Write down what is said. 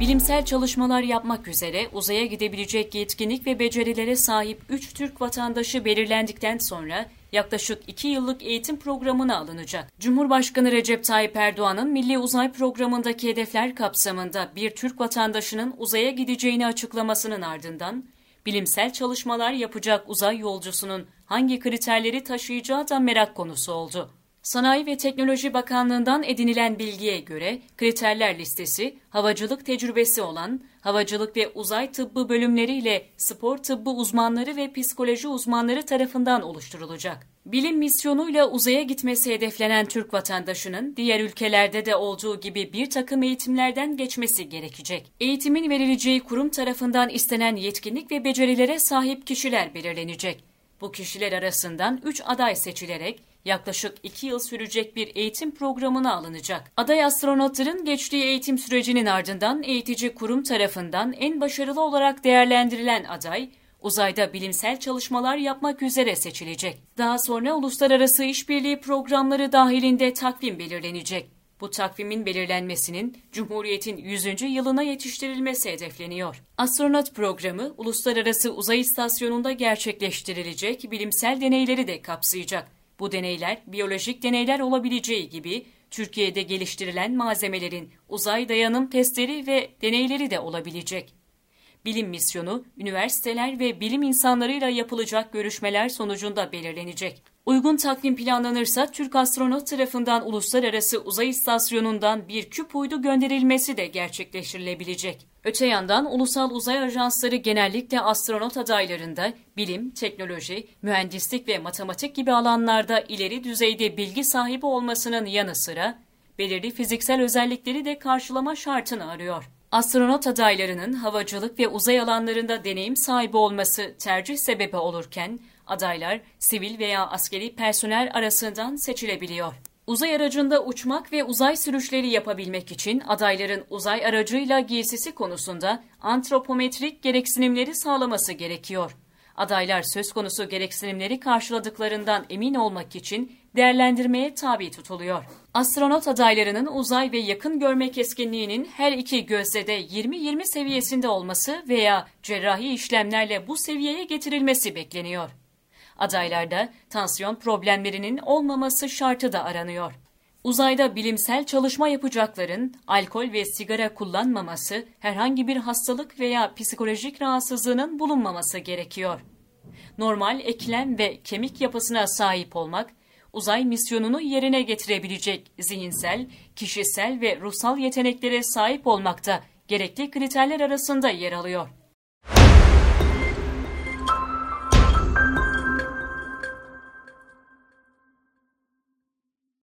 Bilimsel çalışmalar yapmak üzere uzaya gidebilecek yetkinlik ve becerilere sahip 3 Türk vatandaşı belirlendikten sonra yaklaşık 2 yıllık eğitim programına alınacak. Cumhurbaşkanı Recep Tayyip Erdoğan'ın Milli Uzay Programı'ndaki hedefler kapsamında bir Türk vatandaşının uzaya gideceğini açıklamasının ardından bilimsel çalışmalar yapacak uzay yolcusunun hangi kriterleri taşıyacağı da merak konusu oldu. Sanayi ve Teknoloji Bakanlığı'ndan edinilen bilgiye göre kriterler listesi havacılık tecrübesi olan havacılık ve uzay tıbbı bölümleriyle spor tıbbı uzmanları ve psikoloji uzmanları tarafından oluşturulacak. Bilim misyonuyla uzaya gitmesi hedeflenen Türk vatandaşının diğer ülkelerde de olduğu gibi bir takım eğitimlerden geçmesi gerekecek. Eğitimin verileceği kurum tarafından istenen yetkinlik ve becerilere sahip kişiler belirlenecek. Bu kişiler arasından 3 aday seçilerek yaklaşık 2 yıl sürecek bir eğitim programına alınacak. Aday astronotların geçtiği eğitim sürecinin ardından eğitici kurum tarafından en başarılı olarak değerlendirilen aday, uzayda bilimsel çalışmalar yapmak üzere seçilecek. Daha sonra uluslararası işbirliği programları dahilinde takvim belirlenecek. Bu takvimin belirlenmesinin Cumhuriyet'in 100. yılına yetiştirilmesi hedefleniyor. Astronot programı uluslararası uzay istasyonunda gerçekleştirilecek bilimsel deneyleri de kapsayacak. Bu deneyler biyolojik deneyler olabileceği gibi Türkiye'de geliştirilen malzemelerin uzay dayanım testleri ve deneyleri de olabilecek. Bilim misyonu, üniversiteler ve bilim insanlarıyla yapılacak görüşmeler sonucunda belirlenecek. Uygun takvim planlanırsa Türk astronot tarafından Uluslararası Uzay İstasyonu'ndan bir küp uydu gönderilmesi de gerçekleştirilebilecek. Öte yandan ulusal uzay ajansları genellikle astronot adaylarında bilim, teknoloji, mühendislik ve matematik gibi alanlarda ileri düzeyde bilgi sahibi olmasının yanı sıra belirli fiziksel özellikleri de karşılama şartını arıyor. Astronot adaylarının havacılık ve uzay alanlarında deneyim sahibi olması tercih sebebi olurken adaylar sivil veya askeri personel arasından seçilebiliyor. Uzay aracında uçmak ve uzay sürüşleri yapabilmek için adayların uzay aracıyla giysisi konusunda antropometrik gereksinimleri sağlaması gerekiyor. Adaylar söz konusu gereksinimleri karşıladıklarından emin olmak için değerlendirmeye tabi tutuluyor. Astronot adaylarının uzay ve yakın görme keskinliğinin her iki gözde de 20-20 seviyesinde olması veya cerrahi işlemlerle bu seviyeye getirilmesi bekleniyor. Adaylarda tansiyon problemlerinin olmaması şartı da aranıyor. Uzayda bilimsel çalışma yapacakların alkol ve sigara kullanmaması, herhangi bir hastalık veya psikolojik rahatsızlığının bulunmaması gerekiyor. Normal eklem ve kemik yapısına sahip olmak, uzay misyonunu yerine getirebilecek zihinsel, kişisel ve ruhsal yeteneklere sahip olmakta gerekli kriterler arasında yer alıyor.